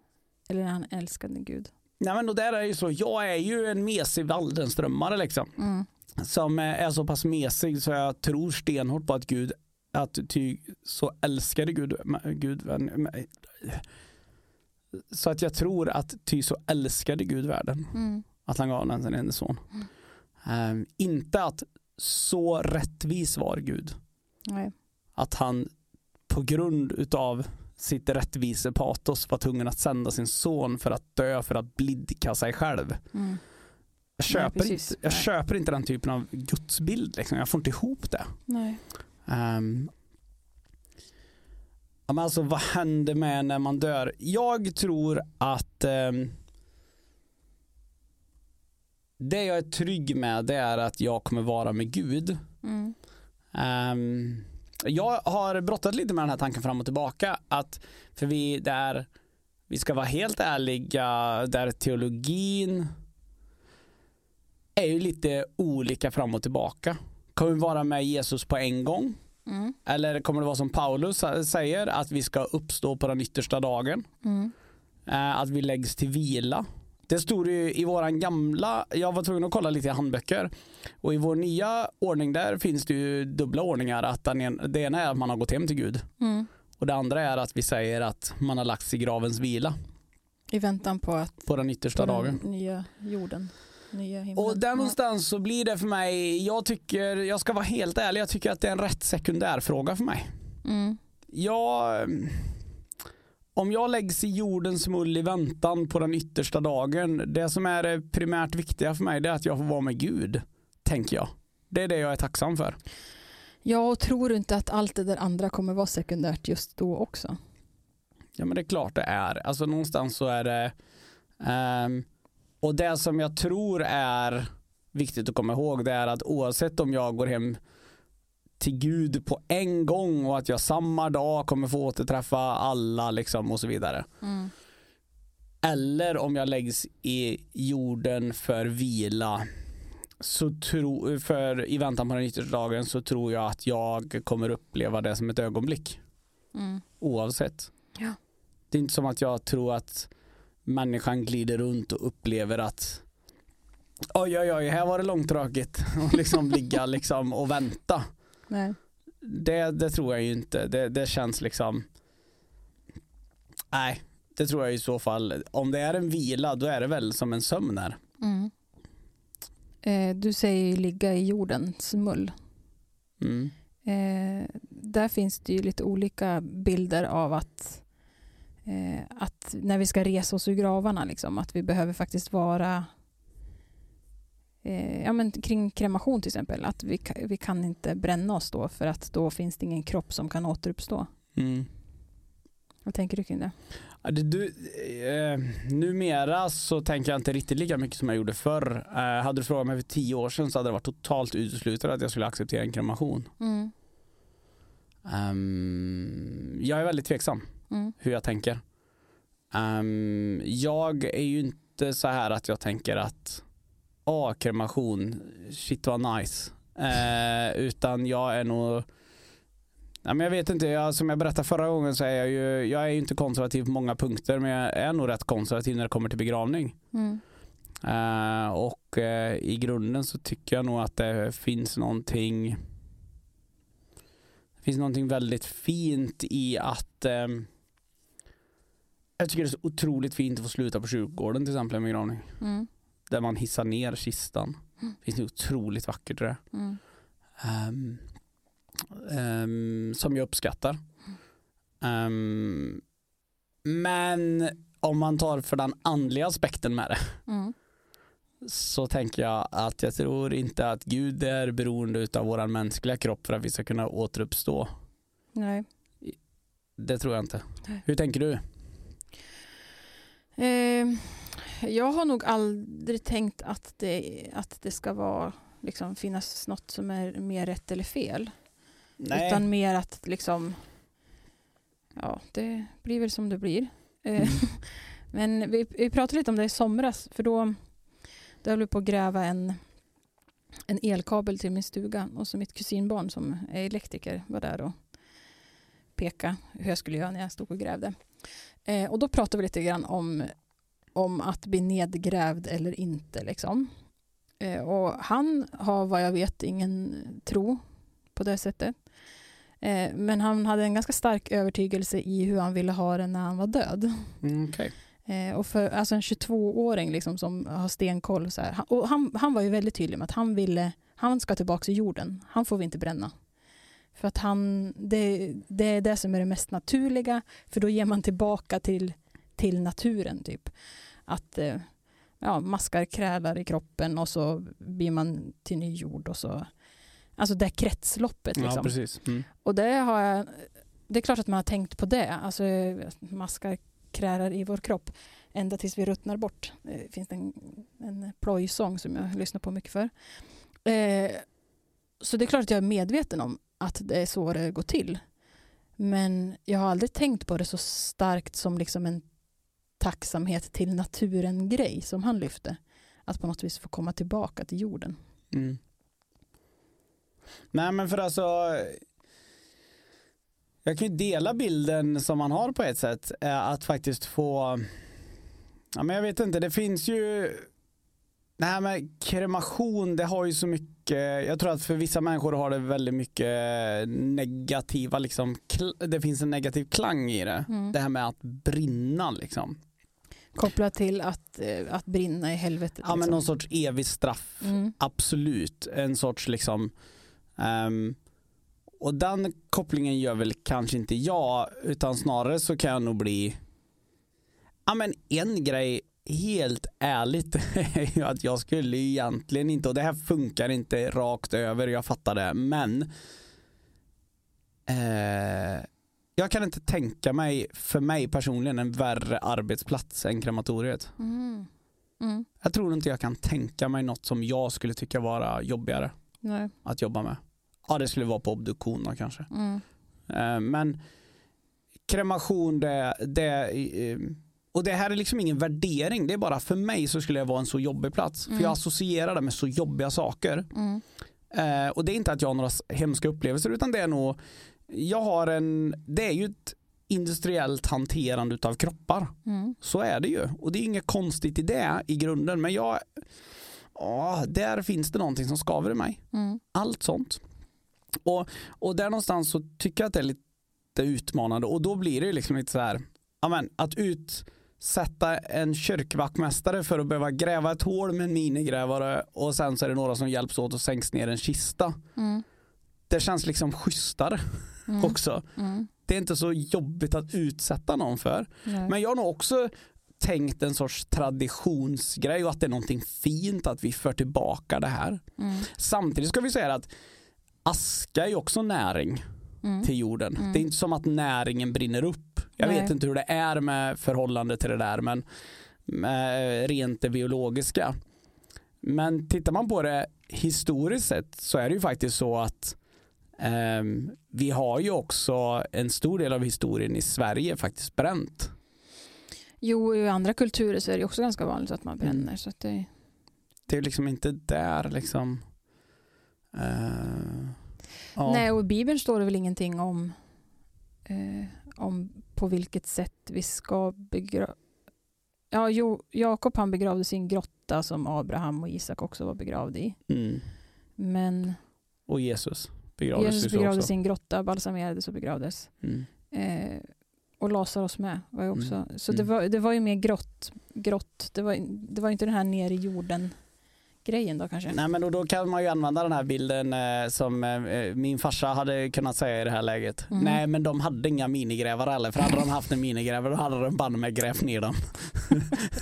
Eller är han en älskande Gud? Nej men och där är ju så, jag är ju en mesig Waldenströmmare liksom. Mm. Som är så pass mesig så jag tror stenhårt på att Gud, att ty så älskade Gud, Gud så att jag tror att ty så älskade Gud världen Mm. Att han gav den sin enda son. Ehm, inte att så rättvis var Gud. Nej. Att han på grund utav sitt rättvisepatos var tvungen att sända sin son för att dö för att blidka sig själv. Mm. Jag köper, precis. inte, jag Nej. köper inte den typen av gudsbild. Liksom. Jag får inte ihop det. Nej. Um, men alltså, vad händer med när man dör? Jag tror att ehm, det jag är trygg med det är att jag kommer vara med Gud. Mm. Ehm, jag har brottat lite med den här tanken fram och tillbaka. Att för vi där vi ska vara helt ärliga, där teologin är ju lite olika fram och tillbaka. Kommer vi vara med Jesus på en gång? Mm. Eller kommer det vara som Paulus säger, att vi ska uppstå på den yttersta dagen? Mm. Eh, att vi läggs till vila. Det stod ju i våran gamla, jag var tvungen att kolla lite i handböcker. Och i vår nya ordning där finns det ju dubbla ordningar. Att den en, det ena är att man har gått hem till Gud. Mm. Och det andra är att vi säger att man har lagts i gravens vila I väntan på att på den yttersta på dagen. den nya jorden, nya. Och där någonstans så blir det för mig, jag tycker, jag ska vara helt ärlig, jag tycker att det är en rätt sekundär fråga för mig. Mm. Jag, om jag läggs i jordens mull i väntan på den yttersta dagen, det som är det primärt viktiga för mig det är att jag får vara med Gud, tänker jag. Det är det jag är tacksam för. Ja, och tror du inte att allt det där andra kommer vara sekundärt just då också? Ja men det är klart det är. Alltså någonstans så är det um, och det som jag tror är viktigt att komma ihåg det är att oavsett om jag går hem till Gud på en gång och att jag samma dag kommer få återträffa alla liksom och så vidare. Mm. Eller om jag läggs i jorden för vila så tro, för i väntan på den yttersta dagen så tror jag att jag kommer uppleva det som ett ögonblick. Mm. Oavsett. Ja. Det är inte som att jag tror att människan glider runt och upplever att oj oj oj, här var det långtråkigt *laughs* och liksom ligga liksom och vänta. Nej. Det, det tror jag ju inte. Det, det känns liksom Nej, det tror jag i så fall. Om det är en vila då är det väl som en sömn är. Mm. Eh, du säger ju ligga i jordens mull. Mm. Eh, där finns det ju lite olika bilder av att, eh, att när vi ska resa oss ur gravarna, liksom, att vi behöver faktiskt vara eh, ja, men kring kremation till exempel, att vi, vi kan inte bränna oss då för att då finns det ingen kropp som kan återuppstå. Mm. Vad tänker du kring det? Du, eh, numera så tänker jag inte riktigt lika mycket som jag gjorde förr. Eh, hade du frågat mig för tio år sedan så hade det varit totalt uteslutet att jag skulle acceptera en kremation. Mm. Ehm, jag är väldigt tveksam Mm. hur jag tänker. Ehm, jag är ju inte så här att jag tänker att ah, kremation, shit vad nice. Eh, utan jag är nog Nej, men jag vet inte, jag, som jag berättade förra gången så är jag ju, jag är ju inte konservativ på många punkter men jag är nog rätt konservativ när det kommer till begravning. Mm. Eh, och eh, i grunden så tycker jag nog att det finns någonting det finns någonting väldigt fint i att eh, jag tycker det är så otroligt fint att få sluta på kyrkogården till exempel i en begravning. Mm. Där man hissar ner kistan. Mm. Det finns något otroligt vackert i det. Mm. Ehm, ehm, som jag uppskattar. Ehm, men om man tar för den andliga aspekten med det Mm. så tänker jag att jag tror inte att Gud är beroende av vår mänskliga kropp för att vi ska kunna återuppstå. Nej. Det tror jag inte. Nej. Hur tänker du? Eh, jag har nog aldrig tänkt att det, att det ska vara, liksom, finnas något som är mer rätt eller fel. Utan mer att liksom, ja, det blir väl som det blir. Eh, Mm. *laughs* Men vi, vi pratade lite om det i somras, för då, då höll vi på att gräva en, en elkabel till min stuga och så mitt kusinbarn som är elektriker var där och pekade hur jag skulle göra när jag stod och grävde. Eh, och då pratade vi lite grann om, om att bli nedgrävd eller inte. Liksom. Eh, och han har vad jag vet ingen tro på det sättet. Eh, men han hade en ganska stark övertygelse i hur han ville ha det när han var död. Mm, okej. Eh, och för, alltså en 22-åring liksom som har stenkoll. Så här, och han, han var ju väldigt tydlig med att han ville, han ska tillbaka till jorden. Han får vi inte bränna. För att han, det, det är det som är det mest naturliga. För då ger man tillbaka till, till naturen typ. Att eh, ja, maskar krälar i kroppen och så blir man till ny jord och så. Alltså det kretsloppet liksom. Ja. Mm. Och det har jag, det är klart att man har tänkt på det. Alltså maskar krälar i vår kropp ända tills vi ruttnar bort. Det finns en, en plojsång som jag lyssnar på mycket för. Eh, så det är klart att jag är medveten om att det är så det går till. Men jag har aldrig tänkt på det så starkt som liksom en tacksamhet till naturen-grej som han lyfte. Att på något vis få komma tillbaka till jorden. Mm. Nej men för alltså jag kan ju dela bilden som man har på ett sätt. Eh, att faktiskt få Ja men jag vet inte, det finns ju Det här med kremation, det har ju så mycket jag tror att för vissa människor har det väldigt mycket negativa liksom Det finns en negativ klang i det. Mm. Det här med att brinna liksom. Kopplat till att, eh, att brinna i helvetet. Ja men liksom. någon sorts evig straff. Mm. Absolut, en sorts liksom ehm, och den kopplingen gör väl kanske inte jag utan snarare så kan jag nog bli ja men en grej helt ärligt är *laughs* ju att jag skulle egentligen inte och det här funkar inte rakt över jag fattar det men eh, jag kan inte tänka mig, för mig personligen, en värre arbetsplats än krematoriet. Mm. Mm. Jag tror inte jag kan tänka mig något som jag skulle tycka vara jobbigare Nej. att jobba med. Ja, det skulle vara på obduktion då kanske. Mm. Eh, Men kremation, det, det, eh, och det här är liksom ingen värdering, det är bara för mig så skulle det vara en så jobbig plats. För Mm. jag associerar det med så jobbiga saker. Mm. Eh, och det är inte att jag har några hemska upplevelser utan det är nog, jag har en, det är ju ett industriellt hanterande utav kroppar. Mm. Så är det ju. Och det är inget konstigt i det i grunden. Men jag, ja, där finns det någonting som skaver i mig Mm. allt sånt. Och, och där någonstans så tycker jag att det är lite utmanande och då blir det ju liksom lite så här, ja men att utsätta en kyrkvaktmästare för att behöva gräva ett hål med en minigrävare och sen så är det några som hjälps åt och sänks ner en kista. Mm. Det känns liksom schysstare Mm. också. Mm. Det är inte så jobbigt att utsätta någon för. Nej. Men jag har nog också tänkt en sorts traditionsgrej och att det är någonting fint att vi för tillbaka det här. Mm. Samtidigt ska vi säga att aska är ju också näring Mm. till jorden. Mm. Det är inte som att näringen brinner upp. Jag Nej. vet inte hur det är med förhållande till det där men med rent det biologiska. Men tittar man på det historiskt sett så är det ju faktiskt så att ehm, vi har ju också en stor del av historien i Sverige faktiskt bränt. Jo, i andra kulturer så är det också ganska vanligt att man bränner. Mm. Så att det, Det är liksom inte där liksom eh, ja. Nej, och i Bibeln står det väl ingenting om, eh, om på vilket sätt vi ska begrava... Ja, jo, Jakob han begravdes i en grotta som Abraham och Isak också var begravda i. Mm. Men Och Jesus begravdes Jesus begravdes också. i en grotta, balsamerades och begravdes. Mm. Eh, och Lazarus med. Var ju också. Mm. Så det Mm. var, det var ju mer grått. grått. Det, var, det var inte den här ner i jorden grejen då kanske. Nej men då, då kan man ju använda den här bilden eh, som eh, min farsa hade kunnat säga i det här läget. Mm. Nej men de hade inga minigrävare heller för hade de haft en minigrävare då hade de banne med grävt ner dem.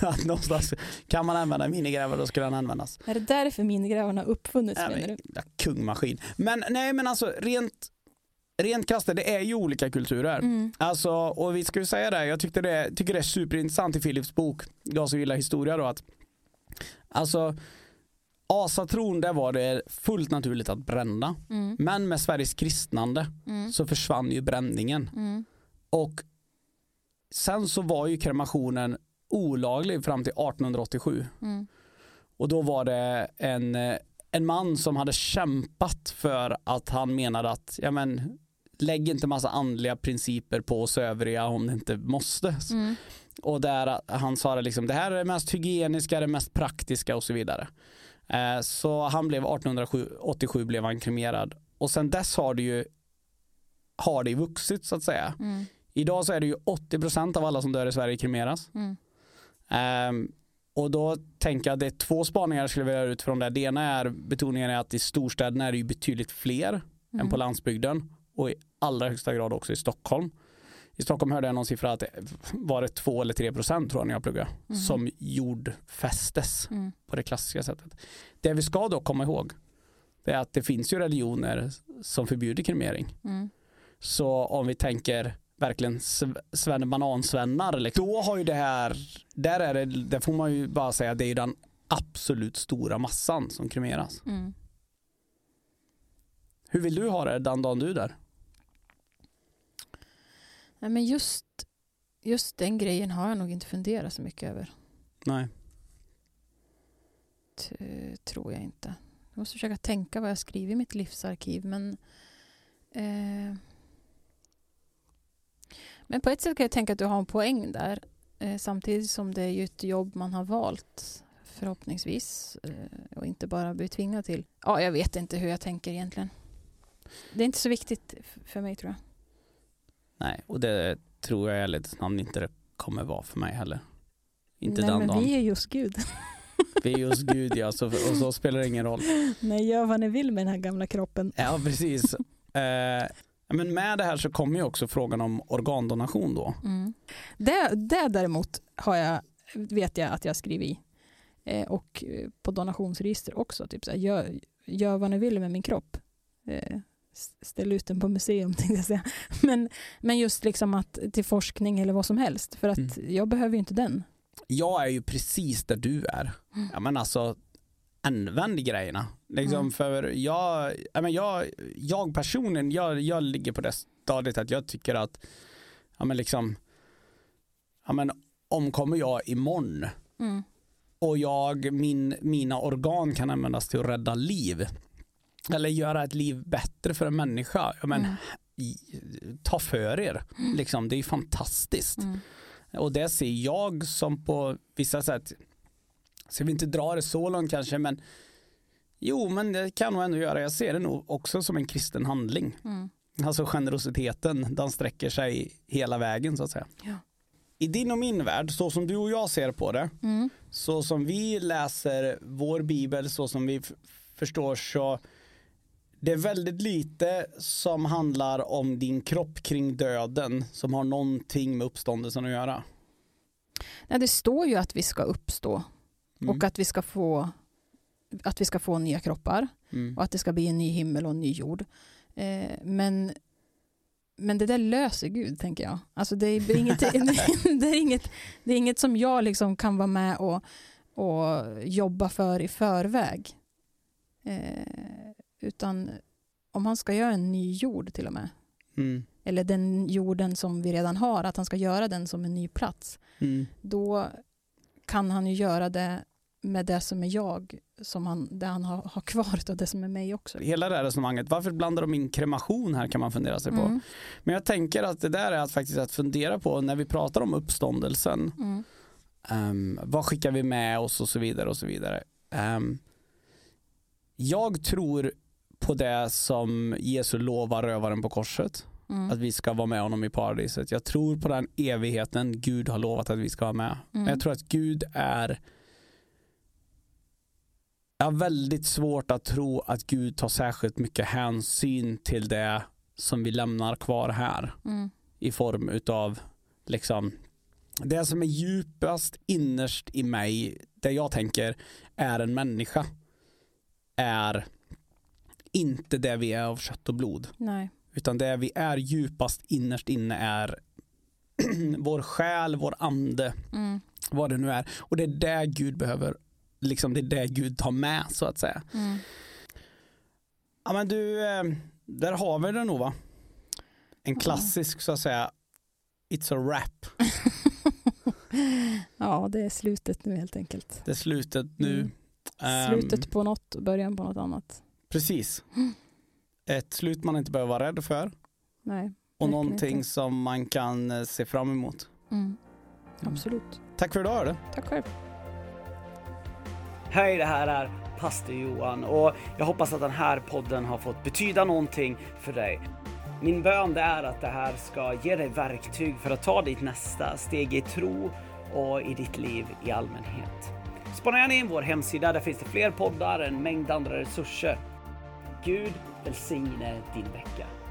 *laughs* att någonstans kan man använda minigrävare då skulle den användas. Är det därför minigrävarna uppfunnits Ja, menar men, du? ja, kungmaskin. Men nej men alltså rent, rent krasst, det är ju olika kulturer. Mm. Alltså, och vi ska ju säga det, jag tyckte det, tycker det är superintressant i Philips bok, Jag som gillar historia då, att alltså asatron där var det fullt naturligt att bränna. Mm. Men med Sveriges kristnande Mm. så försvann ju bränningen. Mm. Och sen så var ju kremationen olaglig fram till 1887. Mm. Och då var det en, eh, en man som hade kämpat för att han menade att ja, men, lägg inte massa andliga principer på oss övriga om det inte måste. Mm. Och där han sa det liksom, det här är det mest hygieniska, det mest praktiska och så vidare. Eh, så han blev 1887 blev han kremerad. Och sen dess har det ju har det vuxit så att säga. Mm. Idag så är det ju 80% av alla som dör i Sverige kremeras. Mm. Ehm, och då tänker jag att det är två spaningar jag skulle vilja göra utifrån det. Det ena är betoningen är att i storstäderna är det ju betydligt fler än Mm. på landsbygden och i allra högsta grad också i Stockholm. I Stockholm hörde jag någon siffra att var det 2 eller 3 procent tror jag när jag pluggade Mhm. som jordfästes Mm. på det klassiska sättet. Det vi ska då komma ihåg det är att det finns ju religioner som förbjuder kremering. Mm. Så om vi tänker verkligen sv- svennebanansvennar, liksom, då har ju det här, där är det, där får man ju bara säga det är ju den absolut stora massan som kremeras. Mm. Hur vill du ha det den dagen du är där? Nej, men just, just den grejen har jag nog inte funderat så mycket över. Nej. T- tror jag inte. Jag måste försöka tänka vad jag skriver i mitt livsarkiv. Men, eh, men på ett sätt kan jag tänka att du har en poäng där. Eh, samtidigt som det är ju ett jobb man har valt förhoppningsvis. Eh, och inte bara blir tvingad till. Ja, jag vet inte hur jag tänker egentligen. Det är inte så viktigt för mig tror jag. Nej, och det tror jag ärligt namn inte det kommer vara för mig heller. Inte Nej, den men dagen. vi är just Gud. Vi är just Gud ja, så, och så spelar det ingen roll. Nej, gör vad ni vill med den här gamla kroppen. Ja, precis. Eh, men med det här så kommer ju också frågan om organdonation då. Mm. Det, det däremot har jag, vet jag att jag skriver i. Eh, och eh, på donationsregister också. Typ så här, gör, gör vad ni vill med min kropp. Eh, ställa ut den på museum *laughs* tänkte jag säga. Men, men just liksom att till forskning eller vad som helst. För att Mm. jag behöver ju inte den. Jag är ju precis där du är. Mm. Ja, men alltså använd grejerna. Liksom Mm. för jag, ja, men jag, jag personligen, jag, jag ligger på det stadiet att jag tycker att ja, men liksom, ja, men omkommer jag imorgon Mm. och jag, min, mina organ kan användas till att rädda liv eller göra ett liv bättre för en människa, men Mm. i, ta för er. Liksom, det är fantastiskt. Mm. Och det ser jag som på vissa sätt, ska vi inte dra det så långt kanske, men jo, men det kan nog ändå göra. Jag ser det nog också som en kristen handling. Mm. Alltså generositeten, den sträcker sig hela vägen så att säga. Ja. I din och min värld, så som du och jag ser på det, Mm. så som vi läser vår bibel, så som vi förstår så det är väldigt lite som handlar om din kropp kring döden som har någonting med uppståndelsen att göra. Nej, det står ju att vi ska uppstå Mm. och att vi ska få att vi ska få nya kroppar Mm. och att det ska bli en ny himmel och en ny jord. Eh, men, men det där löser Gud, tänker jag. Alltså det, är, inget, *laughs* *laughs* det, är inget, det är inget som jag liksom kan vara med och, och jobba för i förväg. Eh, utan om han ska göra en ny jord till och med, Mm. eller den jorden som vi redan har, att han ska göra den som en ny plats, Mm. då kan han ju göra det med det som är jag, som han, det han har, har kvar av det som är mig också. Hela det här resonemanget, varför blandar de in kremation här kan man fundera sig på. Mm, Men jag tänker att det där är att faktiskt att fundera på när vi pratar om uppståndelsen. mm, Um, vad skickar vi med oss och så vidare och så vidare. Ehm, jag tror på det som Jesus lovar rövaren på korset. mm, Att vi ska vara med honom i paradiset. Jag tror på den evigheten Gud har lovat att vi ska vara med. Men mm, jag tror att Gud är Jag har väldigt svårt att tro att Gud tar särskilt mycket hänsyn till det som vi lämnar kvar här mm, i form utav liksom det som är djupast innerst i mig, det jag tänker är en människa, är inte det vi är av kött och blod, nej. utan det vi är djupast innerst inne är *clears throat* vår själ, vår ande, Mm, vad det nu är. Och det är det Gud behöver, liksom det är det Gud tar med så att säga. mm. Ja men du, eh, där har vi det nog va? En klassisk så att säga, it's a wrap. *laughs* ja, det är slutet nu helt enkelt. Det är slutet nu. Mm. Ehm, Slutet på något och början på något annat. Precis. Ett slut man inte behöver vara rädd för Nej. och någonting inte. som man kan eh, se fram emot. Mm, Mm. absolut. Tack för idag hördu. Tack själv. Hej, det här är pastor Johan och jag hoppas att den här podden har fått betyda någonting för dig. Min bön det är att det här ska ge dig verktyg för att ta ditt nästa steg i tro och i ditt liv i allmänhet. Spana gärna in vår hemsida, där finns det fler poddar, en mängd andra resurser. Gud välsigne din vecka.